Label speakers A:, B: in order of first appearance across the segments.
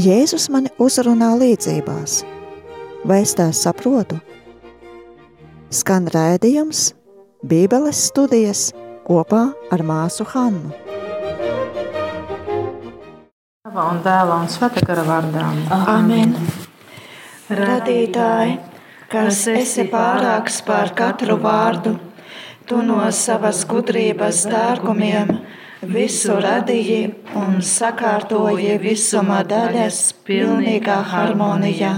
A: Jēzus mani uzrunā līdzībās. Vai es tās saprotu? Skan rādījums, Bībeles studijas kopā ar māsu Hannu.
B: Tava un dēla un svēta vārdā.
C: Amen. Radītāji, kas esi pārāks par katru vārdu, tu no savas gudrības dārgumiem visu radīji un sakārtoji visuma daļas pilnīgā harmonijā.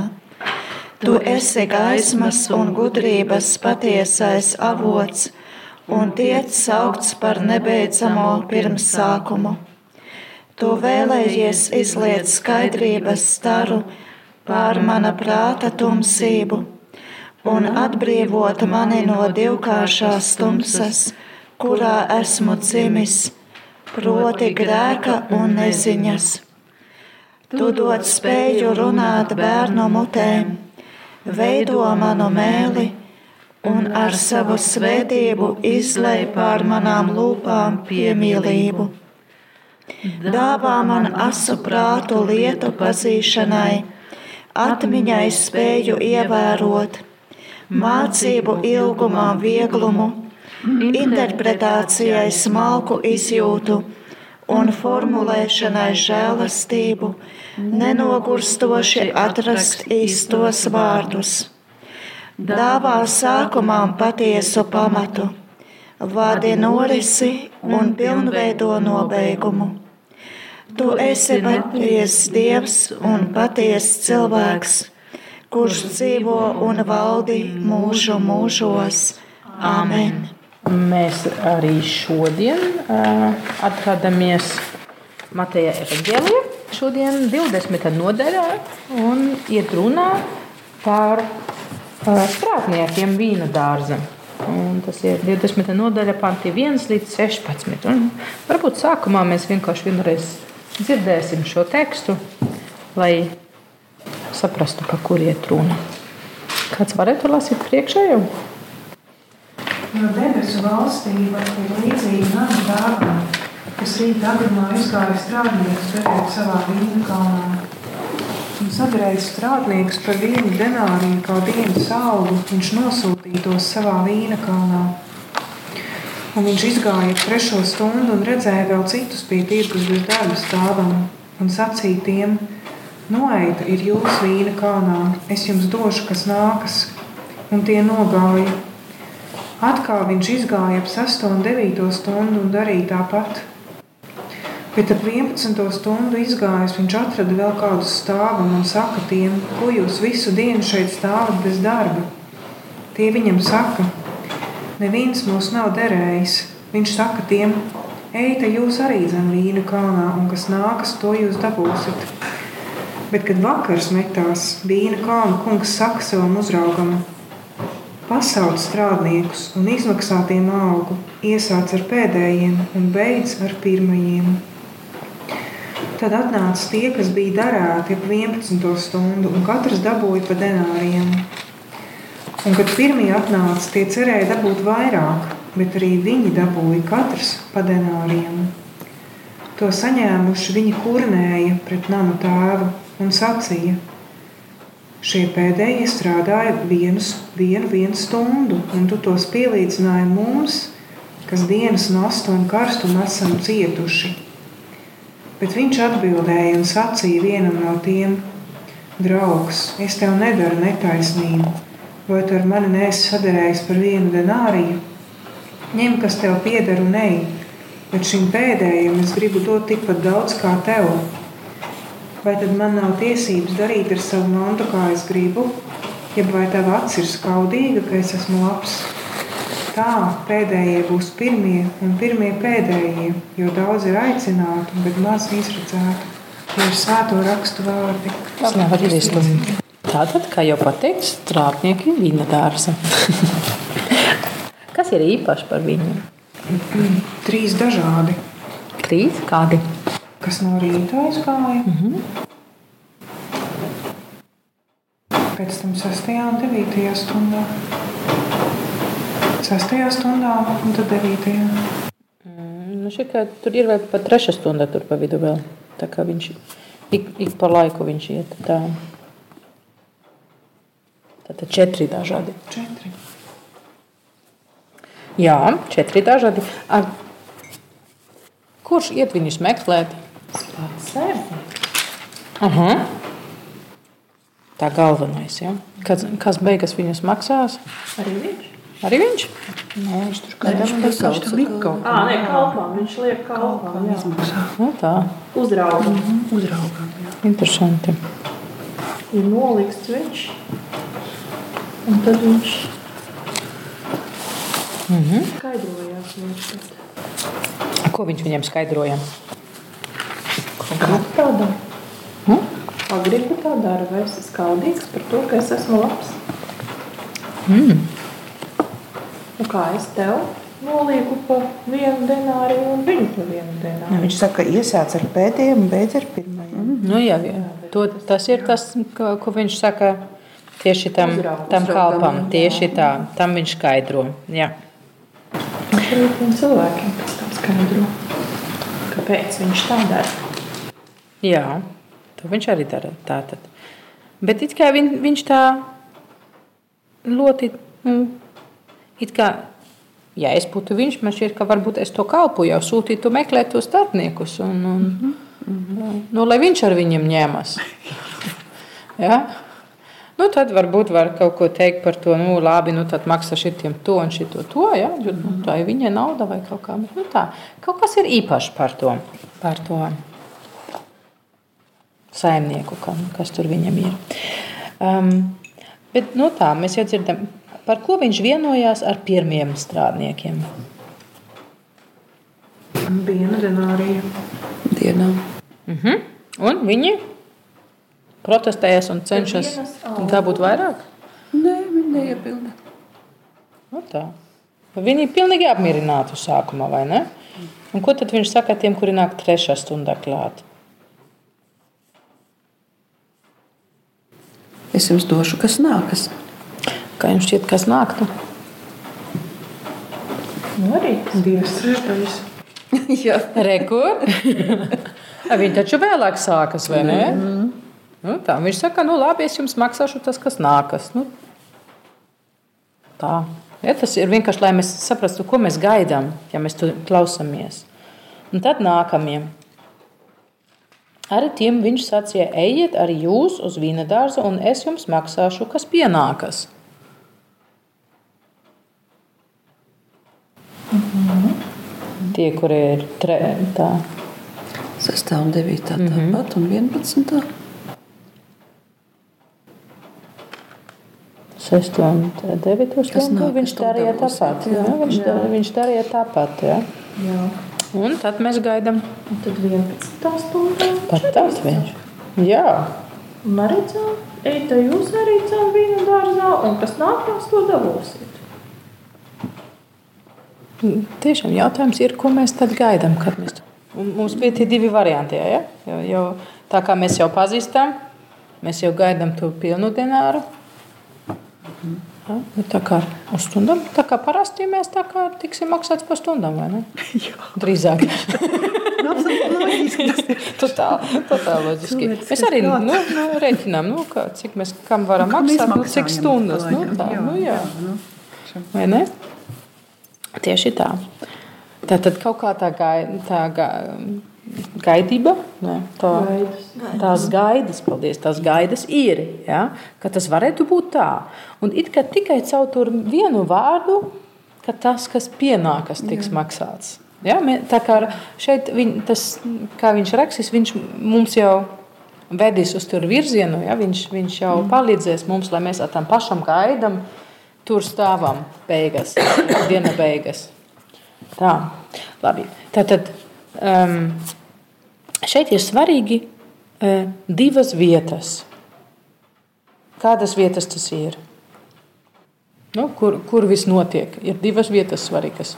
C: Tu esi gaismas un gudrības patiesais avots un tiec saukts par nebeidzamo pirmsākumu. Tu vēlējies izliet skaidrības staru pār mana prāta tumsību un atbrīvot mani no divkāršās tumsas, kurā esmu dzimis, proti grēka un neziņas. Tu dod spēju runāt bērnu mutēm, veido manu mēli un ar savu svētību izlai pār manām lūpām piemīlību. Dāvā man asu prātu lietu pazīšanai, atmiņai spēju ievērot, mācību ilgumā vieglumu, interpretācijai smalku izjūtu un formulēšanai žēlastību, nenogurstoši atrast īstos vārdus dāvā sākumam patiesu pamatu, vadi norisi un pilnveido nobeigumu. Tu esi patiesa dievs un patiesa cilvēks, kurš dzīvo un valdi mūžu mūžos. Āmen!
B: Mēs arī šodien uh, atrodamies Mateja Evanģēlijā, šodien 20. nodaļā, un iet runā par strādniekiem vīna dārza. Un tas ir 20. nodaļa, panti 1 līdz 16. Un varbūt sākumā mēs vienkārši vienreiz dzirdēsim šo tekstu, lai saprastu, par kur iet runa. Kāds varētu lasīt priekšējo?
D: Jo debesu valstība ir līdzīga nama dārgam, kas rīt agrumā izgāja strādniekus derēt savā vīna kalnā un sadarījis strādniekus par vienu denāriju kā dienas algu, viņš nosūtīja tos savā vīna kalnā. Un viņš izgāja trešo stundu un redzēja vēl citus pie tirgus bez darba stāvam un sacīja tiem: Noeita ir jūsu vīna kalnā, es jums došu, kas nākas, un tie nogāja. Atkal viņš izgāja ap 6 un 9 stundu un darīja tāpat. Bet ap 11. stundu izgājis, viņš atrada vēl kādu stāvu un saka tiem, ko jūs visu dienu šeit stāvat bez darba. Tie viņam saka, neviens mūs nav derējis. Viņš saka tiem, ejiet, jūs arī zem vīnu kalnā, un kas nākas, to jūs dabūsiet. Bet, kad vakars metās, vīna kalna kungs saka savam uzraugam, pasauc strādniekus un izmaksā tiem algu, iesāc ar pēdējiem un beidz ar pirmajiem. Tad atnāca tie, kas bija darēti ap 11. stundu, un katrs dabūja pa denāriem. Un, kad pirmie atnāca, tie cerēja dabūt vairāk, bet arī viņi dabūja katrs pa denāriem. To saņēmuši viņi kurnēja pret namu tēvu un sacīja: Šie pēdējie strādāja vienus, vienu, vienu stundu, un tu tos pielīdzināji mums, kas dienas nastu un karstumu esam cietuši. Bet viņš atbildēja un sacīja vienam no tiem: Draugs, es tev nedaru netaisnību, vai tu ar mani neesi sadarējis par vienu denāriju? Ņem, kas tev pieder un ej, bet šim pēdējiem es gribu dot tikpat daudz kā tev. Vai tad man nav tiesības darīt ar savu mantu, kā es gribu? Ja vai tava acis ir skaudīga, ka es esmu labs? Tā pēdējie būs pirmie un pirmie pēdējie, jo daudz ir aicināti, bet maz izredzēti. Tie ir svēto rakstu vārdi.
B: Slavu Kristum! Tātad, kā jau pateikts, strādnieki vīna dārza. Kas ir īpaši par viņu?
D: Trīs dažādi.
B: Trīs kādi?
D: Kas no rīta aizgāja?
B: Mm -hmm.
D: Pēc tam 6. un 9. stundā. 6. stundā un tad 9.
B: Mm, nu šī, tur ir vēl pat 3 stunda tur pa vidu vēl. Tā kā viņš Ik, ik pa laiku viņš iet. Tā. Tātad četri dažādi.
D: Četri.
B: Jā, četri dažādi. Ar, kurš iet viņus meklēt? Aha. Tā galvenais. Ja? Kas, kas beigas viņus maksās?
E: Arī viņš.
B: Arī viņš?
E: Nē, viņš tur
D: viņš
E: kaut
D: tas viņš tur lika kaut
E: Ā, nē, kalpā. Viņš liek kalpā. jā.
B: Nu, tā.
E: Uzrauga.
D: Uzraugam, jā.
B: Interesanti.
E: Ir nolikts viņš. Un tad viņš
B: Mhm.
E: skaidrojās. Viņš
B: Ko viņš viņiem skaidroja?
E: Gribu tā dara.
B: Hm?
E: Kā gribu tā dara, vai es esmu skaudīgs par to, ka es esmu labs.
B: Mm.
E: Un kā es tev nolieku pa vienu denāru un viņu pa vienu denāru.
F: Viņš saka, iesāc ar pēdējiem un beidz ar pirmajiem.
B: Nu, jā, jā. To, tas ir tas, ko, ko viņš saka tieši tam,
E: Uzraugs.
B: tam kalpam.
F: jā.
B: Tieši tā, tam viņš skaidro. Jā.
E: Cilvēkiem pēc tam skaidro, kāpēc viņš tā dara.
B: Jā, to viņš arī dara. Tātad. Bet viņ, viņš tā ļoti, nu, kā, ja es būtu viņš, man šķiet, ka varbūt es to kalpu jau sūtītu meklēt tos starpniekus. Un, un, mm -hmm. nu, lai viņš ar viņiem ņemas. ja? Nu, tad varbūt var kaut ko teikt par to, nu, labi, nu, tad maksā šitiem to un šito to, ja? jo nu, tā ir viņa nauda vai kaut kā. Bet, nu, tā, kaut kas ir īpašs par to. Par to saimnieku, kam, kas tur viņam ir. Um, bet, nu, tā, mēs jau dzirdam, par ko viņš vienojās ar pirmiem strādniekiem.
E: Viena denārija.
F: Dienā.
B: Uh -huh. Un viņi protestējas un cenšas dabūt vairāk.
F: Nē, viņi neiepilda.
B: Nu, tā. Viņi ir pilnīgi apmierināti uz sākuma, vai ne? Un ko tad viņš saka tiem, kuri nāk trešā stundā klāt?
F: Es jums došu, kas nākas.
B: Kā jums šķiet, kas nāktu?
E: Nu, arī
D: Divas trešdaļas.
F: Jā,
B: Rekur. Viņi taču vēlāk sākas, vai ne? Mm. Nu, tā, viņš saka, nu labi, es jums maksāšu tas, kas nākas. Nu, tā. Ja, tas ir vienkārši, lai mēs saprastu, ko mēs gaidām, ja mēs to klausāmies. Un tad nākamie. Arī tiem viņš sacīja, ejiet arī jūs uz vīna dārza, un es jums maksāšu, kas pienākas. Tie, kuri ir tre, tā,
F: 6 un 9 tāpat un 11.
B: 6 un 9
F: Kas
B: stundu
F: nāk,
B: viņš
F: kas to
B: darīja tāpat.
F: jā.
B: Jā, viņš, jā. viņš darīja tāpat. Jā.
E: Jā.
B: Un tad mēs gaidām
E: Un tad 11 stundā.
B: pat tāds viņš. Jā,
E: Un arī ej, te jūs arī caur vīnu dārzā, un kas nākās, to dabūsiet.
B: tiešām jautājums ir, ko mēs tad gaidām. kad Mēs... Un mums bija tie divi varianti. Ja? jo, jo, tā kā mēs jau pazīstam, mēs jau gaidām to pilnu denāru. Ja, nu tā kā uz stundām, tā kā parasti mēs tā kā tiksim maksāts par stundām, vai ne? Jā. Drīzāk. Totāli, totāli loģiski. Mēs arī nu, nu, reiķinām, nu, kā, cik mēs kam varam
D: mēs
B: maksāt, nu, cik stundas. Nu, tā, nu, jā.
D: nu.
B: Vai ne? Tieši tā. Tā tad kaut kā tā, gai, tā ga- gaidība, ne, tā,
E: Gaidas.
B: tās gaidas, paldies, tās gaidas ir, ja, ka tas varētu būt tā. Un it kā tikai caur vienu vārdu, ka tas, kas pienākas, tiks Jā. maksāts. Ja, tā kā šeit viņ, tas, kā viņš rakstīs, viņš mums jau vedīs uz tur virzienu, ja, viņš, viņš jau mm. palīdzēs mums, lai mēs ar tam pašam gaidām, tur stāvam beigas, diena beigas. Tā, labi. Tātad um, šeit ir svarīgi uh, divas vietas. Kādas vietas tas ir? Nu, kur, kur viss notiek? Ir divas vietas svarīgas.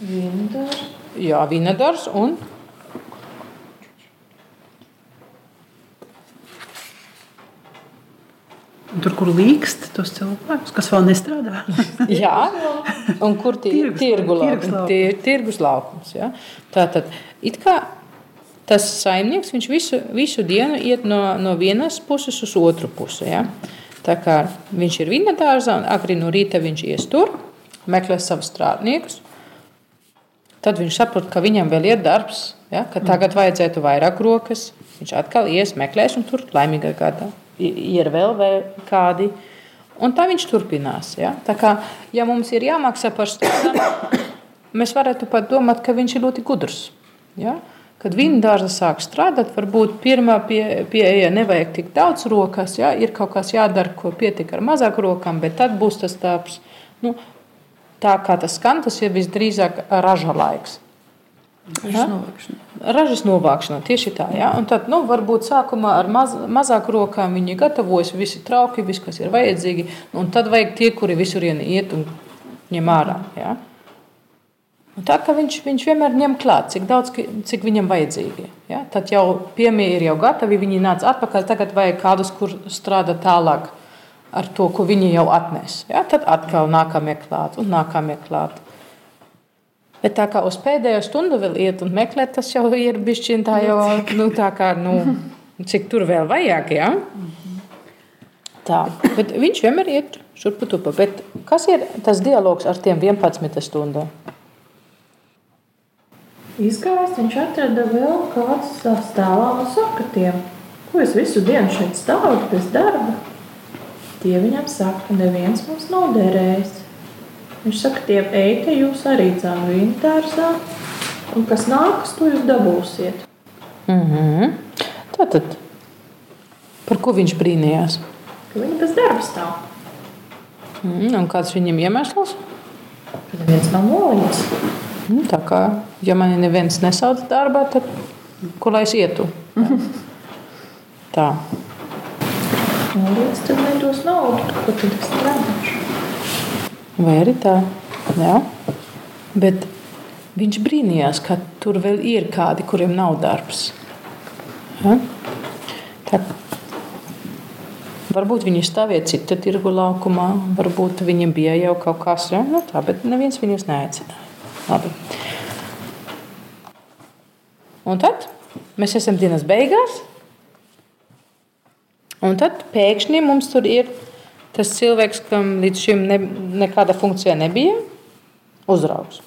E: Dārza.
B: Jā, Vinedars un
D: Tur, kur līkst tos cilvēkus, kas vēl nestrādā.
B: Jā, un kur tie ir tirgu laukums? Tie ir tirgus laukums. Ja? Tātad, it kā tas saimnieks viņš visu, visu dienu iet no, no vienas puses uz otru pusi. Ja? Tā kā viņš ir viņa dārzā, un agri no rīta viņš ies tur, meklē savus strādniekus. Tad viņš saprot, ka viņam vēl ir darbs, ja? ka tagad vajadzētu vairāk rokas. Viņš atkal ies, meklēs, un tur laimīgā gadā ir vēl, vēl kādi. Un tā viņš turpinās. Ja? Tā kā ja mums ir jāmaksā par stundām, mēs varētu pat domāt, ka viņš ir ļoti gudrs. Ja? Kad viņa dārza sāk strādāt, varbūt pirmā pieeja pie, nevajag tik daudz rokas, ja? ir kaut kas jādara, ko pietiek ar mazāk rokām, bet tad būs tas darbs. Nu, tā kā tas skan, tas ir visdrīzāk raža laiks.
F: Ražas novākšana.
B: Ražas novākšana tieši tā. Ja? Un tad, nu, varbūt sākumā ar maz, mazāk rokām viņi gatavojas, visi trauki, viss, kas ir vajadzīgi. Un tad vajag tie, kuri visur iet un ņem ārā. Ja? Un tā kā viņš, viņš vienmēr ņem klāt, cik daudz, cik viņam vajadzīgi. Ja? Tad jau piemie ir jau gatavi, viņi nāc atpakaļ, tagad vajag kādus, kur strādā tālāk ar to, ko viņi jau atnes. Ja? Tad atkal nākamie klāt un nākamie klāt. Bet tā kā uz pēdējo stundu vēl iet un meklēt, tas jau ir bijis tā jau, nu, tā kā, nu, cik tur vēl vajag. Ja? Tā, bet viņš vienmēr iet šurpu tupa. Bet kas ir tas dialogs ar tiem 11 stundām?
E: Izgājis, viņš atrada vēl kādu stāvālu sakatiem. Ko es visu dienu šeit stāvu bez darba? Tie viņam saka, ka neviens mums nav derējis. Viņš saka, tie eiti jūs arī vīnu dārzā, un kas nākas, to jūs dabūsiet.
B: Mm -hmm. Tātad, par ko viņš brīnījās?
E: Ka viņi bez darba stāv.
B: Mm, un kāds viņam iemesls?
E: Ka neviens nav nolīdz.
B: Mm, tā kā, ja mani neviens nesauc darbā, tad kur lai es ietu? Tā.
E: Nolīdz, tad nedos naudu, ko tad es strādāšu.
B: Vai arī tā? Jā. Bet viņš brīnījās, ka tur vēl ir kādi, kuriem nav darbs. Ja? Tā. Varbūt viņi stāvēja cita tirgu laukumā, varbūt viņiem bija jau kaut kas tāds, nu, tā, bet neviens viņus neaicināja. Labi. Un tad mēs esam dienas beigās, un tad pēkšņi mums tur ir tas cilvēks, kam līdz šim ne, nekāda funkcija nebija, uzraugs.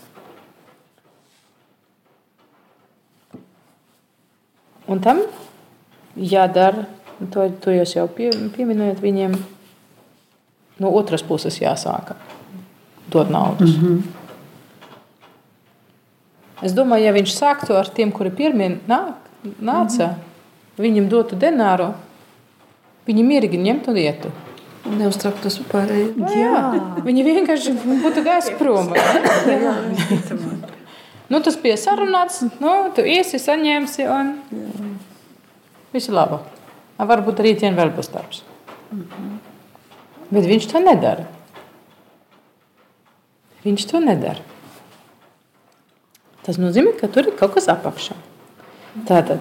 B: Un tam jādara, to, to jūs jau pie, pieminējat, viņiem no otras puses jāsāk dot naudas. Mm -hmm. Es domāju, ja viņš sāktu ar tiem, kuri pirmie nāk, nāca, mm -hmm. viņam dotu denāru, viņi mierīgi ņemtu un ietu.
F: Neuztrauktos par pārējo.
B: Nu, jā. Viņi vienkārši būtu gājis prom. jā, nu, tas bija sarunāts. Nu, tu iesi, saņemsi un jā. viss ir labi. Varbūt rītdien vēl būs darbs. Mm -hmm. Bet viņš to nedara. Viņš to nedara. Tas nozīmē, ka tur ir kaut kas apakšā. Tātad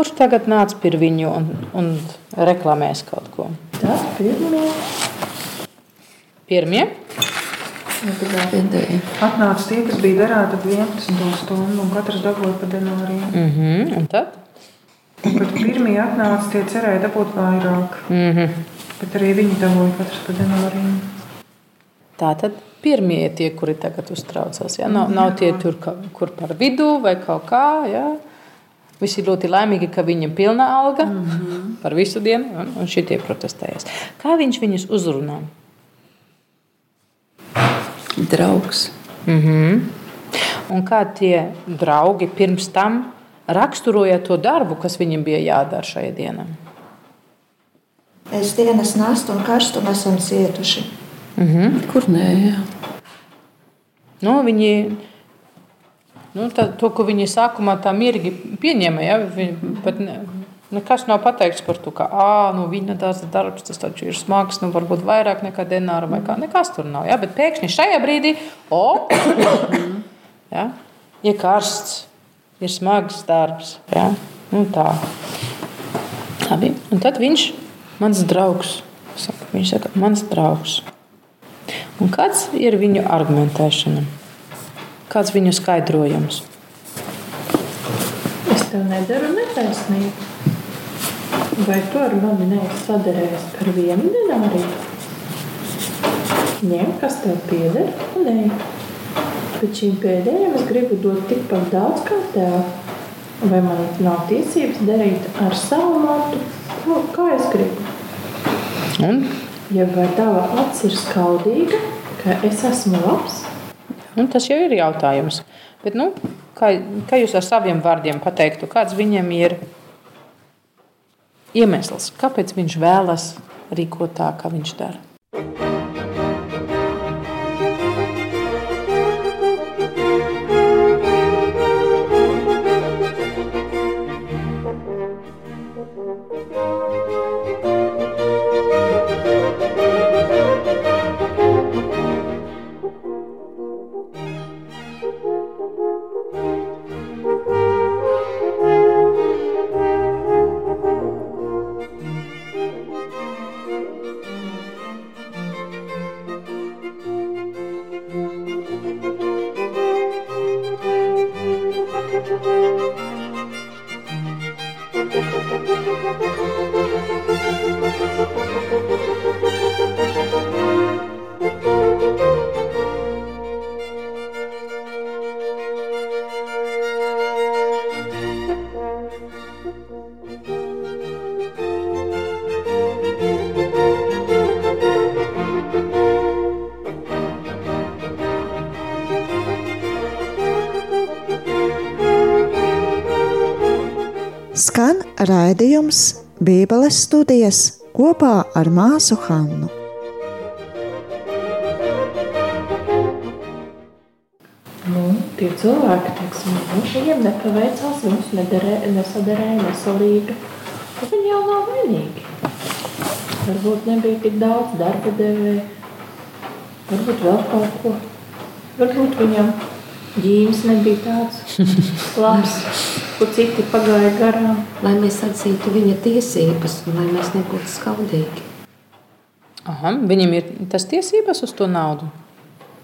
B: Kurš tagad nāca pie viņu un, un reklamēs kaut ko?
E: Tas pirmie.
B: Pirmie?
D: Atnāca tie, kas bija ap 11 stundu, un katrs dabūja pa denāriju.
B: Mm -hmm. Un tad?
D: Un, kad pirmie atnāca, tie cerēja dabūt vairāk.
B: Mm -hmm.
D: Bet arī viņi dabūja katrs pa denāriju.
B: Tā tad pirmie ir tie, kuri tagad uztraucās. Ja? Nav, nav tie, tur, kur par vidu vai kaut kā. Ja? Visi ir ļoti laimīgi, ka viņam ir pilna alga mm -hmm. par visu dienu, un, un šitie protestējas. Kā viņš viņus uzrunā?
F: Draugs.
B: Mm -hmm. Un kā tie draugi pirms tam raksturoja to darbu, kas viņam bija jādara šajā dienā?
C: Mēs dienas nastu un karstumu esam cietuši.
B: Mm -hmm.
F: Kur nē?
B: Nu, viņi Nu, tā, to, ko viņi sākumā tā mierīgi pieņēma, ja, pat ne, nekas nav pateikts par to, ka nu, viņa tās darbs, tas ir smags, nu, varbūt vairāk nekā denāra vai kā. Nekas tur nav. Ja, bet pēkšņi šajā brīdī, o, ja, ir karsts, ir smags darbs. Ja, nu, tā. Labi. Un tad viņš, mans draugs, saka, viņš saka, mans draugs. Un kāds ir viņu argumentēšana? Kāds viņu skaidrojums?
E: Es tev nedaru netaisnību. Vai tu ar mani neesi sadarējis par vienu denāriju? Ņem, kas tev pieder, un ej. Bet šīm pēdējām es gribu dot tikpat daudz kā tev. Vai man nav tiesības darīt ar savu matu, ko, kā es gribu?
B: Un,
E: Ja vai tava acs ir skaudīga, ka es esmu labs,
B: un tas jau ir jautājums. Bet, nu, kā, kā jūs ar saviem vārdiem pateiktu, kāds viņam ir iemesls, kāpēc viņš vēlas rīkot tā, kā viņš dara?
A: Skan raidījums Bībeles studijas kopā ar māsu Hannu.
E: Nu, tie cilvēki, teiksim, nu, viņiem nepaveicās, viņus nedarē, nesadarēja nesalīgi. tad Viņi jau nav vainīgi. Varbūt nebija tik daudz darba devēja, varbūt vēl kaut ko. Varbūt viņam ģīmis nebija tāds labs, ko citi pagāja garām.
G: lai mēs atzītu viņa tiesības un lai mēs nebūtu skaudīgi.
B: Aha, viņam ir tas tiesības uz to naudu.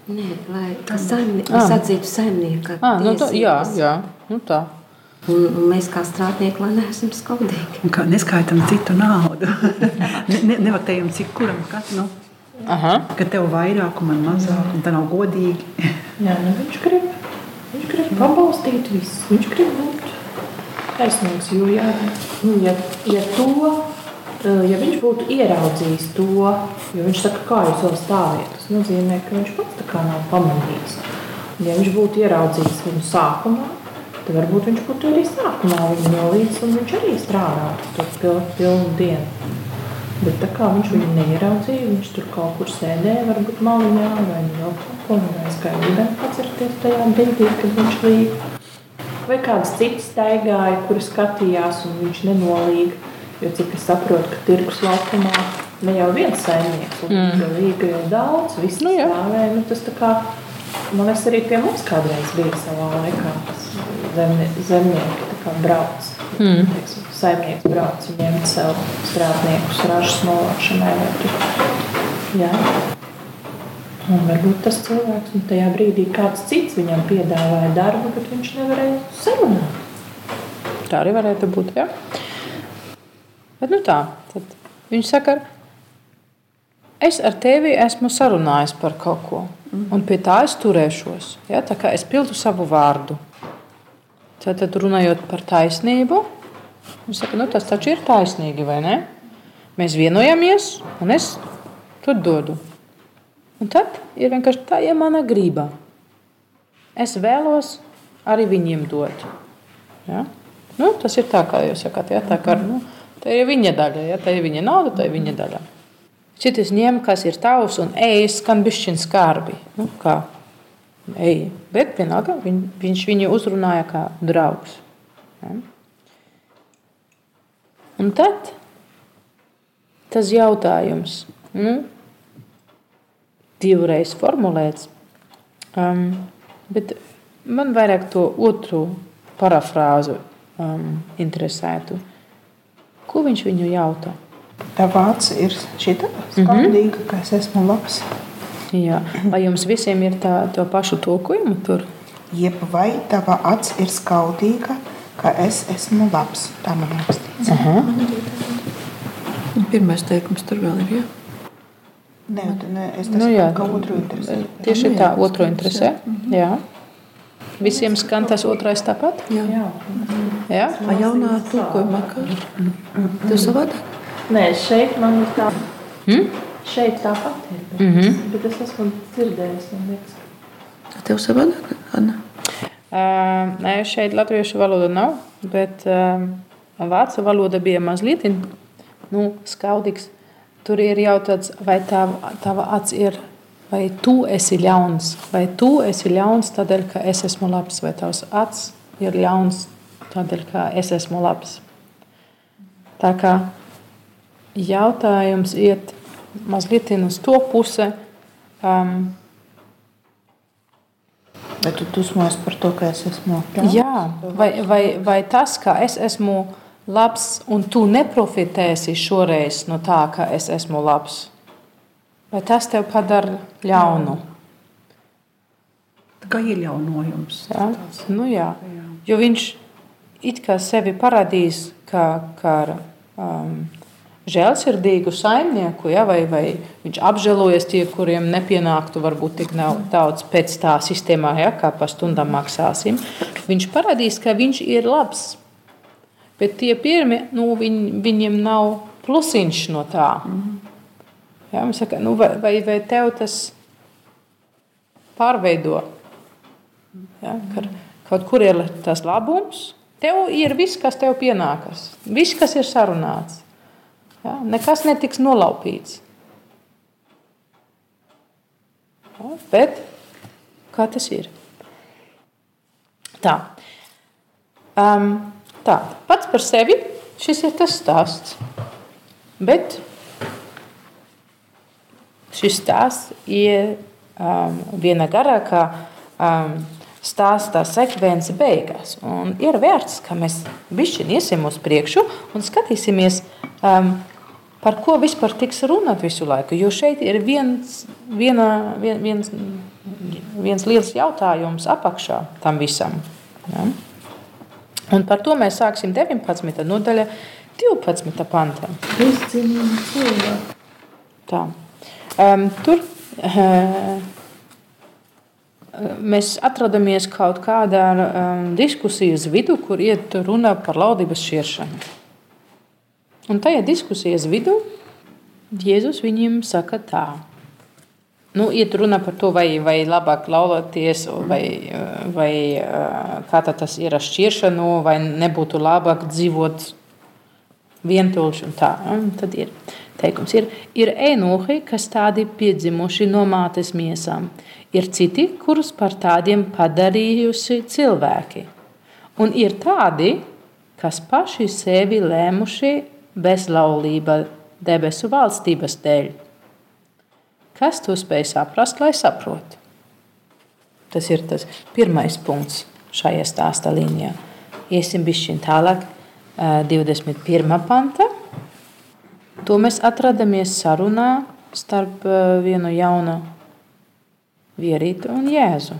G: Nē, lai saimnie,
B: Ah.
G: mēs atzītu saimnieku
B: Ah, nu, tā, jā, jā, nu tā.
G: Un, un mēs kā strādnieki, lai neesam skaudīgi.
F: Un kā neskaitām citu naudu. ne, ne, Nevatējam, cik kuram kas. Nu,
B: Aha.
F: ka tev vairāk un man mazāk, un tā nav godīgi.
E: Jā, nu viņš grib, viņš grib pabalstīt visu. Viņš grib būt taisnīgs. Jo, ja, nu, ja, ja, to, eh, ja viņš būtu ieraudzījis to, jo viņš saka, kā jūs vēl stāvjat, tas nozīmē, ka viņš pats tā kā nav pamanījis. Ja viņš būtu ieraudzījis viņu sākumā, tad varbūt viņš būtu arī sākumā viņu nolīdz, un viņš arī strādātu to pilnu, pilnu dienu. Bet tā kā viņš viņu neieraudzīja, viņš tur kaut kur sēdēja, varbūt maliņā vai vēl kaut ko un aizgāja ūdeni pacerties tajā brīdī, kad viņš līga. Vai kāds cits staigāja, kuri skatījās un viņš nenolīga. Jo cik es saprotu, ka tirgus laukumā ne jau viens saimnieks, mm. jo līga jau daudz, visi
B: Nu
E: stāvēja. Nu, tas tā kā, man liekas, arī pie mums kādreiz bija savā laikā, kas zemnie, zemnieki tā kā brauc.
B: Mm.
E: Teiksim, saimnieks brauc ņemt sev strādniekus ražas novākšanai. Jā. Un varbūt tas cilvēks, un tajā brīdī kāds cits viņam piedāvāja darbu, bet viņš nevarēja sarunāt.
B: Tā arī varētu būt. Ja? Bet nu tā, tad viņš saka, es ar tevi esmu sarunājis par kaut ko, un pie tā es turēšos. Ja? Tā kā es pildu savu vārdu. Tad, tad runājot par taisnību, viņš saka, nu, tas taču ir taisnīgi, vai ne? Mēs vienojamies, un es to dodu. Un tad ir vienkārši tā, ja mana grība. Es vēlos arī viņiem dot. Ja? Nu, tas ir tā, kā jūs sakāt, ja? tā, kā, nu, tā ir viņa daļa. Ja? Tā ir viņa nauda, tā ir viņa daļa. Citas ņem, kas ir tavs, un ej, skan bišķiņ skarbi. Nu, kā? Ej. Bet vienalga viņ, viņš viņu uzrunāja kā draugs. Ja? Un tad tas jautājums, nu, divreiz formulēts, um, bet man vairāk to otru parafrāzu um, interesētu. Ko viņš viņu jautā?
D: Tā vārds ir šī skaidrīga, ka es esmu labs.
B: Jā. Vai jums visiem ir tā, to pašu tulkojumu tur?
H: jeb vai tava acs ir skaudīga, ka es esmu labs. Tā man rakstīts.
F: Pirmais teikums tur vēl ir. Ja?
H: Nē, tu ne, es
B: Nu,
H: nu,
B: jā.
H: jā. otru interesē.
B: Tieši tā, otru interesē. Jā. Visiem skan tas otrais tāpat?
F: Jā.
B: Jā.
F: A jaunā tulkojumā kā? Tev savādāk?
E: Nē, šeit man ir tā.
B: Hmm?
E: Šeit tāpat ir. Bet,
B: Mhm.
E: bet es esmu dzirdējis, man liekas.
F: A Tev savādāk, Anna?
B: Uh, nē, šeit latviešu valoda nav, bet uh, vācu valoda bija mazliet nu, skaudīgs. Tur ir jautāts, vai tava, tava acs ir, vai tu esi ļauns, vai tu esi ļauns tādēļ, ka es esmu labs, vai tavs acs ir ļauns tādēļ, ka es esmu labs. Tā kā jautājums iet mazliet uz to pusi. Um,
H: Bet tu dusmojies par to, ka es esmu ļauns?
B: Jā, vai, vai, vai tas, ka es esmu labs un tu neprofitēsi šoreiz no tā, ka es esmu labs, vai tas tev padara ļaunu?
F: Tā kā iejaunojums.
B: Ja? Nu, jā. Jo viņš it kā sevi parādīs kā, kā um, žēlsirdīgu saimnieku, ja? vai, vai viņš apžēlojas tie, kuriem nepienāktu varbūt tik daudz pēc tā sistēmā, ja? kā pa stundām maksāsim. Viņš parādīs, ka viņš ir labs. Bet tie pirmie, nu, viņ, viņiem nav plusiņš no tā. Ja? Viņš saka, nu, vai, vai, vai tev tas pārveido? Ja? Ka kaut kur ir tas labums, tev ir viss, kas tev pienākas, viss, kas ir sarunāts. Ja? Nekas netiks nolaupīts. Ja? Bet kā tas ir? Tā. Um, tā. Pats par sevi šis ir tas stāsts. Bet šis stāsts ir um, viena garākā um, stāstā sekvence beigās. Un ir vērts, ka mēs bišķiņ iesim uz priekšu un skatīsimies, um, par ko vispār tiks runāt visu laiku. Jo šeit ir viens, viena, vien, viens, viens liels jautājums apakšā tam visam. Ja? Un par to mēs sāksim 19. nodaļa 12. pantā. Tā. Um, tur uh, mēs atrodamies kaut kādā um, diskusijas vidū, kur iet runa par laudības šķiršanu. Un tajā diskusijas vidū Jēzus viņiem saka tā. Nu, iet runa par to, vai, vai labāk laulāties, vai, vai kā tas ir ar šķiršanu, vai nebūtu labāk dzīvot vientuļš un tā. Un tad ir teikums, ir, ir enohi, kas tādi piedzimuši no mātes miesām. Ir citi, kurus par tādiem padarījusi cilvēki. Un ir tādi, kas paši sevi lēmuši bezlaulība debesu valstības dēļ. Kas to spēj saprast, lai saprotu? Tas ir tas pirmais punkts šajā stāsta līnijā. Iesim bišķiņ tālāk, 21. panta. To mēs atradamies sarunā starp vienu jaunu vierītu un Jēzu.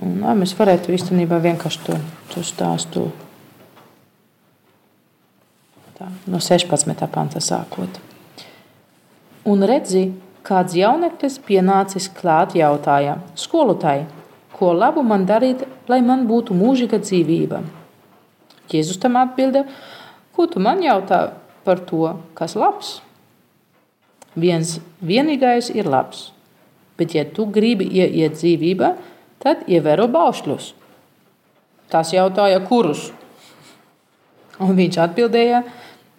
B: Un, lai, mēs varētu īstenībā vienkārši to, to stāstu tā, no 16. panta sākot. Un redzi, kāds jauneklis pienācis klāt jautāja skolotāji, ko labu man darīt, lai man būtu mūžīga dzīvība. Jēzus tam atbildēja, ko tu man jautā par to, kas labs? Viens vienīgais ir labs, bet ja tu gribi ieiet dzīvībā, tad ievēro baušļus. Tas jautāja, kurus? Un viņš atbildēja,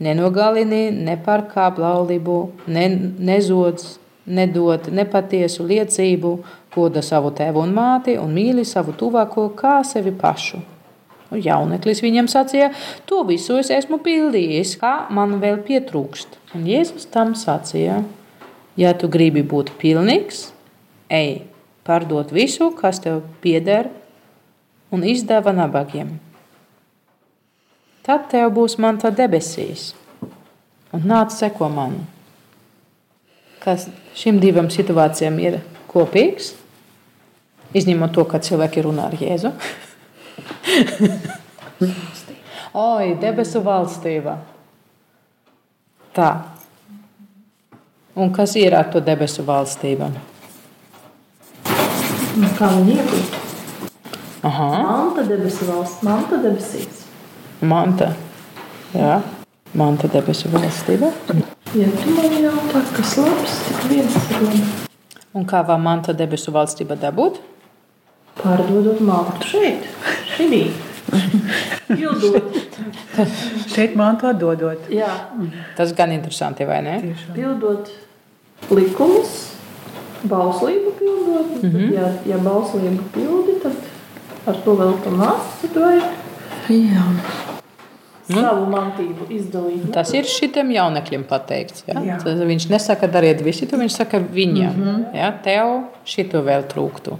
B: nenogalini, nepārkāp laulību, ne, nezodz, nedod nepatiesu liecību, goda savu tēvu un māti un mīli savu tuvāko kā sevi pašu. Un jauneklis viņam sacīja, to visu es esmu pildījis, kā man vēl pietrūkst. Un Jēzus tam sacīja, ja tu gribi būt pilnīgs, ej, pārdot visu, kas tev pieder, un izdeva nabagiem. Tad tev būs manta debesīs, un nāc seko man. Kas šīm divām situācijām ir kopīgs? Izņemot to, ka cilvēki runā ar Jēzu. Oi, debesu valstība. Tā. Un kas ir ar to debesu valstību?
E: Kā viņi iegūt?
B: Aha,
E: Manta debesu valsts, manta debesīs.
B: Manta. Jā, manta debesu valstība.
E: Ja tu man jautā, kas labs, tik viens ir labi.
B: Un kā var manta debesu valstība dabūt?
E: Pārdodot mantu šeit, šī. Pildot,
F: Šeit mantu atdodot.
E: jā,
B: Tas gan interesanti, vai ne?
F: Tiešām.
E: pildot likumus, bauslību pildot. Mm. -hmm. ja, ja bauslību pildi, tad ar to vēl pa maz, tad vajag
G: Jā.
E: savu mantību izdalīt.
B: Tas ir šitam jauneklim pateikts. Ja?
F: Jā.
B: Tas Viņš nesaka, dariet visi to, viņš saka viņam. Mm -hmm. ja? Tev šito vēl trūktu.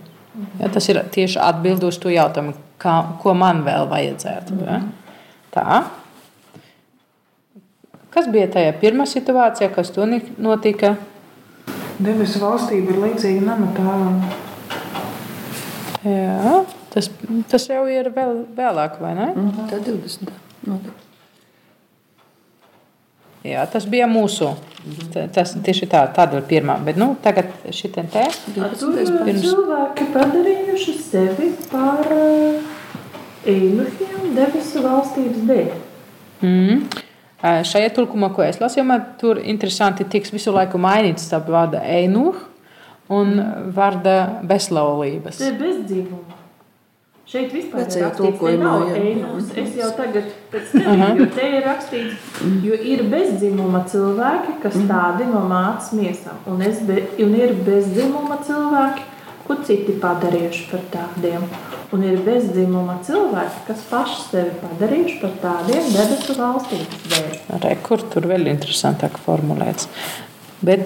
B: Ja? Tas ir tieši atbild uz to jautājumu, kā, ko man vēl vajadzētu. Ja? Tā. Kas bija tajā pirmā situācijā, kas tur notika?
D: Debesu valstība ir līdzīga namatāvam.
B: Jā, tas, tas jau ir vēl vēlāk, vai ne?
G: Tā 20. nodaļa.
B: Jā, tas bija mūsu. Ta- Tas tieši tā, tāda ir pirmā. Bet nu, tagad šitien te. Pirms-
E: cilvēki padarījuši sevi par īnušiem debesu valstības dēļ.
B: Mm. Šajā tulkumā, ko es lasīju, man tur interesanti tiks visu laiku mainīts starp vārdu einuh un vārda bezlaulības.
E: Tas ir bezdzīvums. Šeit vispār ir
G: tulkojumā,
E: nav
G: jā.
E: ēnus. Es jau tagad pēc tevis, jo te ir rakstīts, jo ir bezdzimuma cilvēki, kas tādi no mācas miesām. Un, es be, un ir bezdzimuma cilvēki, ko citi padarījuši par tādiem. Un ir bezdzimuma cilvēki, kas paši sevi padarījuši par tādiem debesu valstības dēļ.
B: Rekur, tur vēl interesantāk formulēts. Bet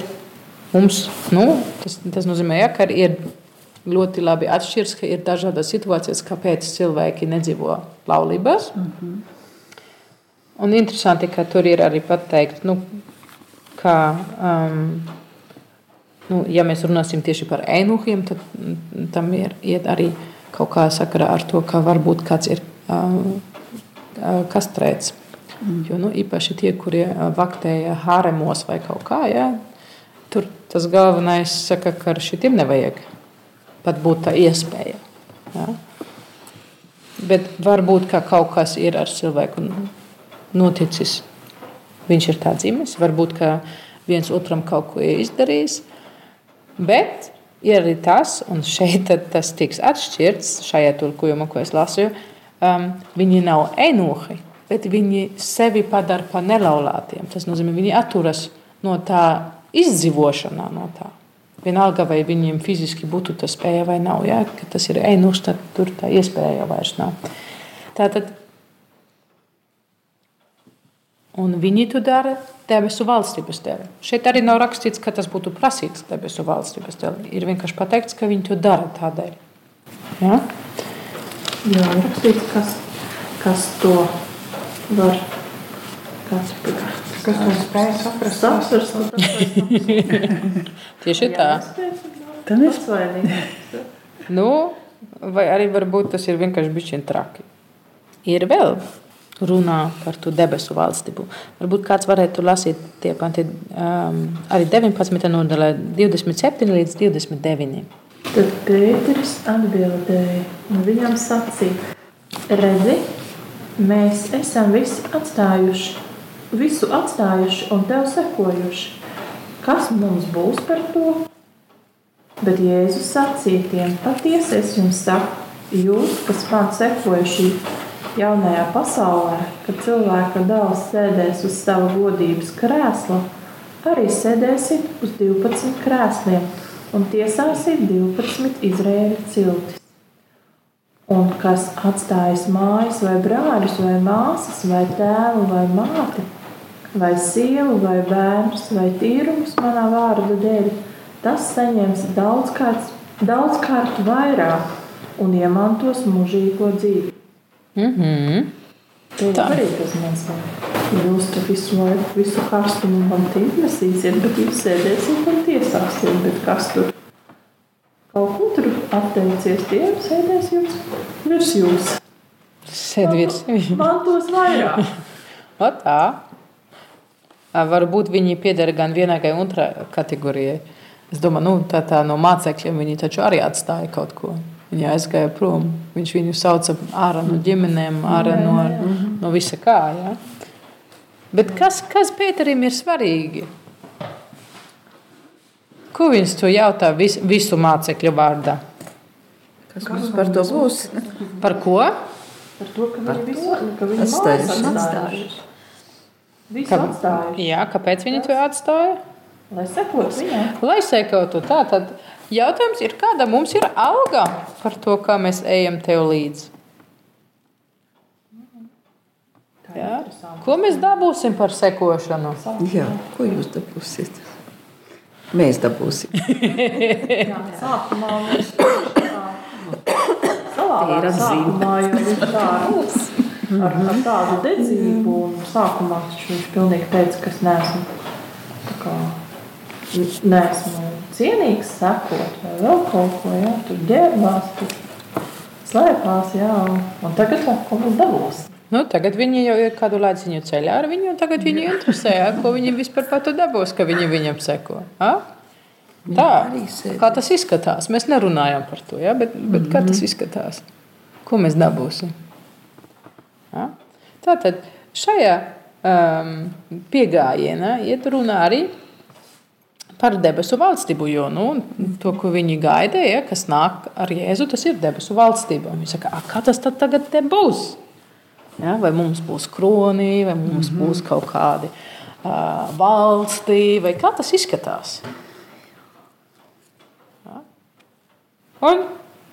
B: mums, nu, tas, tas nozīmē, ja, ka ir ļoti labi atšķirs, ka ir dažādas situācijas, kāpēc cilvēki nedzīvo laulībās. Mm -hmm. Un interesanti, ka tur ir arī pateikt, nu, ka, um, nu, ja mēs runāsim tieši par ēnuhiem, tad mm, tam ir arī kaut kā sakarā ar to, ka varbūt kāds ir um, kastrēts. Mm. Jo nu, īpaši tie, kurie ā, vaktēja haremos vai kaut kā, ja, tur tas galvenais saka, ka ar šitiem nevajag pat būt tā iespēja. Ja. Bet varbūt ka kaut kas ir ar cilvēku noticis. Viņš ir tā dzimis, varbūt viens otram kaut ko izdarījis. Bet ir arī tas, un šeit tas tiks atšķirts šajā tulkojumā, ko es lasīju. Um, viņi nav enohi, bet viņi sevi padara par nelaulātiem. Tas nozīmē, viņi atturas no tā izdzīvošanā. No tā. Vienalga, vai viņiem fiziski būtu tā spēja vai nav. Ja? Kad tas ir enohs, tad tur tā iespēja jau vairs nav. Tātad, un viņi to dara debesu valstības dēļ. Šeit arī nav rakstīts, ka tas būtu prasīts debesu valstības dēļ. Ir vienkārši pateikts, ka viņi to dara tādēļ. Ja?
E: Jā, rakstīts, kas, kas to var. Kas
D: Kas to spēj saprast?
E: saprast?
B: Tieši tā.
F: Tad es
E: Pasvainīgi.
B: Nu, vai arī varbūt tas ir vienkārši bijis traki. Ir vēl runā par to debesu valstību. Varbūt kāds varētu lasīt tie panti um, arī 19. nodaļā, 27 līdz 29.
E: Tad Pēteris atbildēja, un viņam sacīja: Redzi, mēs esam visi atstājuši, visu atstājuši un tev sekojuši. Kas mums būs par to? Bet Jēzus sacīja tiem: Patiesi es jums saku, jūs, kas man sekojuši jaunajā pasaulē, kad cilvēka dēls sēdēs uz sava godības krēsla, arī sēdēsiet uz 12 krēsliem un tiesāsiet 12 Izraēļa ciltis. Un kas atstājis mājas, vai brāļus, vai māsas, vai tēvu, vai māti, vai sievu, vai bērnus, vai tīrumus manā vārda dēļ, tas saņems daudzkārt, daudzkārt vairāk un iemantos mūžīgo dzīvi.
B: Mm -hmm. Tā.
E: arī tas mans vārds. Jūs tur visu laiku, visu karstumu man tīmesīsiet, bet jūs sēdēsiet un tiesāsiet, bet kas tur kaut ko tur atteicies tiem, sēdēs jums virs jums.
B: Sēd virs viņa.
E: Man tos vairāk.
B: O tā. Varbūt viņi pieder gan vienai, gan otrai kategorijai. Es domāju, nu, tā, tā no mācekļiem viņi taču arī atstāja kaut ko. Viņi aizgāja prom. Viņš viņu sauca ārā no ģimenēm, ārā no, no visa kā. Ja? Bet kas, kas Pēterim ir svarīgi? Ko viņš to jautā vis, visu mācekļu vārdā?
I: Kas mums par to būs?
B: Par ko?
E: Par to, ka viņi viņi
I: Atstājuši.
E: Visu
B: Ka-
E: atstājuši.
B: Jā, kāpēc viņi to atstāja?
E: Lai sekot viņai.
B: Lai sekotu tā, tad jautājums ir, kāda mums ir alga par to, kā mēs ejam tev līdzi? Jā? Ko mēs dabūsim par sekošanu?
I: Jā, ko jūs dabūsiet? Mēs dabūsim.
E: Jā, sākumā mums sākumā, jo viņš tā ar, ar tādu dedzību un sākumā viņš pilnīgi teica, ka es neesmu tā kā neesmu cienīgs sekot vai vēl kaut ko, jā, tur ģērbās, tur slēpās, jā, un, tagad vēl ko mums dabūs.
B: Nu, tagad viņi jau ir kādu laiciņu ceļā ar viņu, un tagad viņi interesē, ja, ko viņi vispār par to dabūs, ka viņi viņam seko. A? Tā, kā tas izskatās. Mēs nerunājam par to, ja, bet, bet kā tas izskatās? Ko mēs dabūsim? Ja? Tātad šajā um, piegājienā iet runa arī par debesu valstību. Jo nu, to, ko viņi gaidīja, kas nāk ar Jēzu, tas ir debesu valstība. Viņi saka, "A, kā tas tad tagad būs? Ja, vai mums būs kroni, vai mums mm -hmm. būs kaut kādi uh, valsti, vai kā tas izskatās? Ja? Un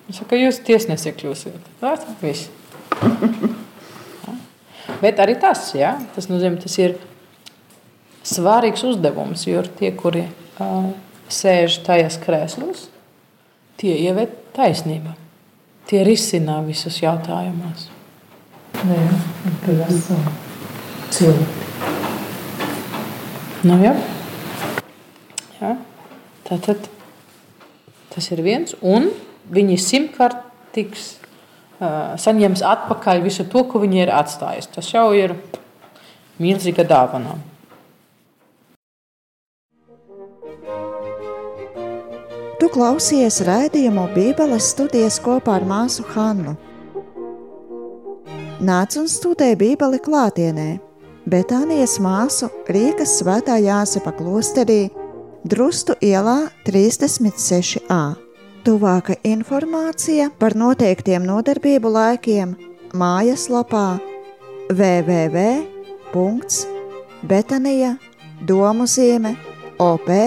B: viņš saka, jūs tiesnesi kļūsiet. Ir viss. Bet arī tas, ja? tas, nozīmē, tas ir svarīgs uzdevums, jo tie, kuri uh, sēž tajās krēslos, tie ieved taisnību. Tie risina visus jautājumus.
E: Jā, un tad esam cilvēki.
B: Nu, jā. Jā. Tātad tas ir viens, un viņi simtkārt tiks saņems atpakaļ visu to, ko viņi ir atstājuši. Tas jau ir milzīga dāvana.
A: Tu klausies raidījumu Bībeles studijas kopā ar māsu Hannu. Nāc un studē Bībeli klātienē, Betānijas māsu Rīgas svētā Jāsepa klosterī, Drustu ielā 36a. Tuvāka informācija par noteiktiem nodarbību laikiem mājaslapā www.betanija domu zieme op.lv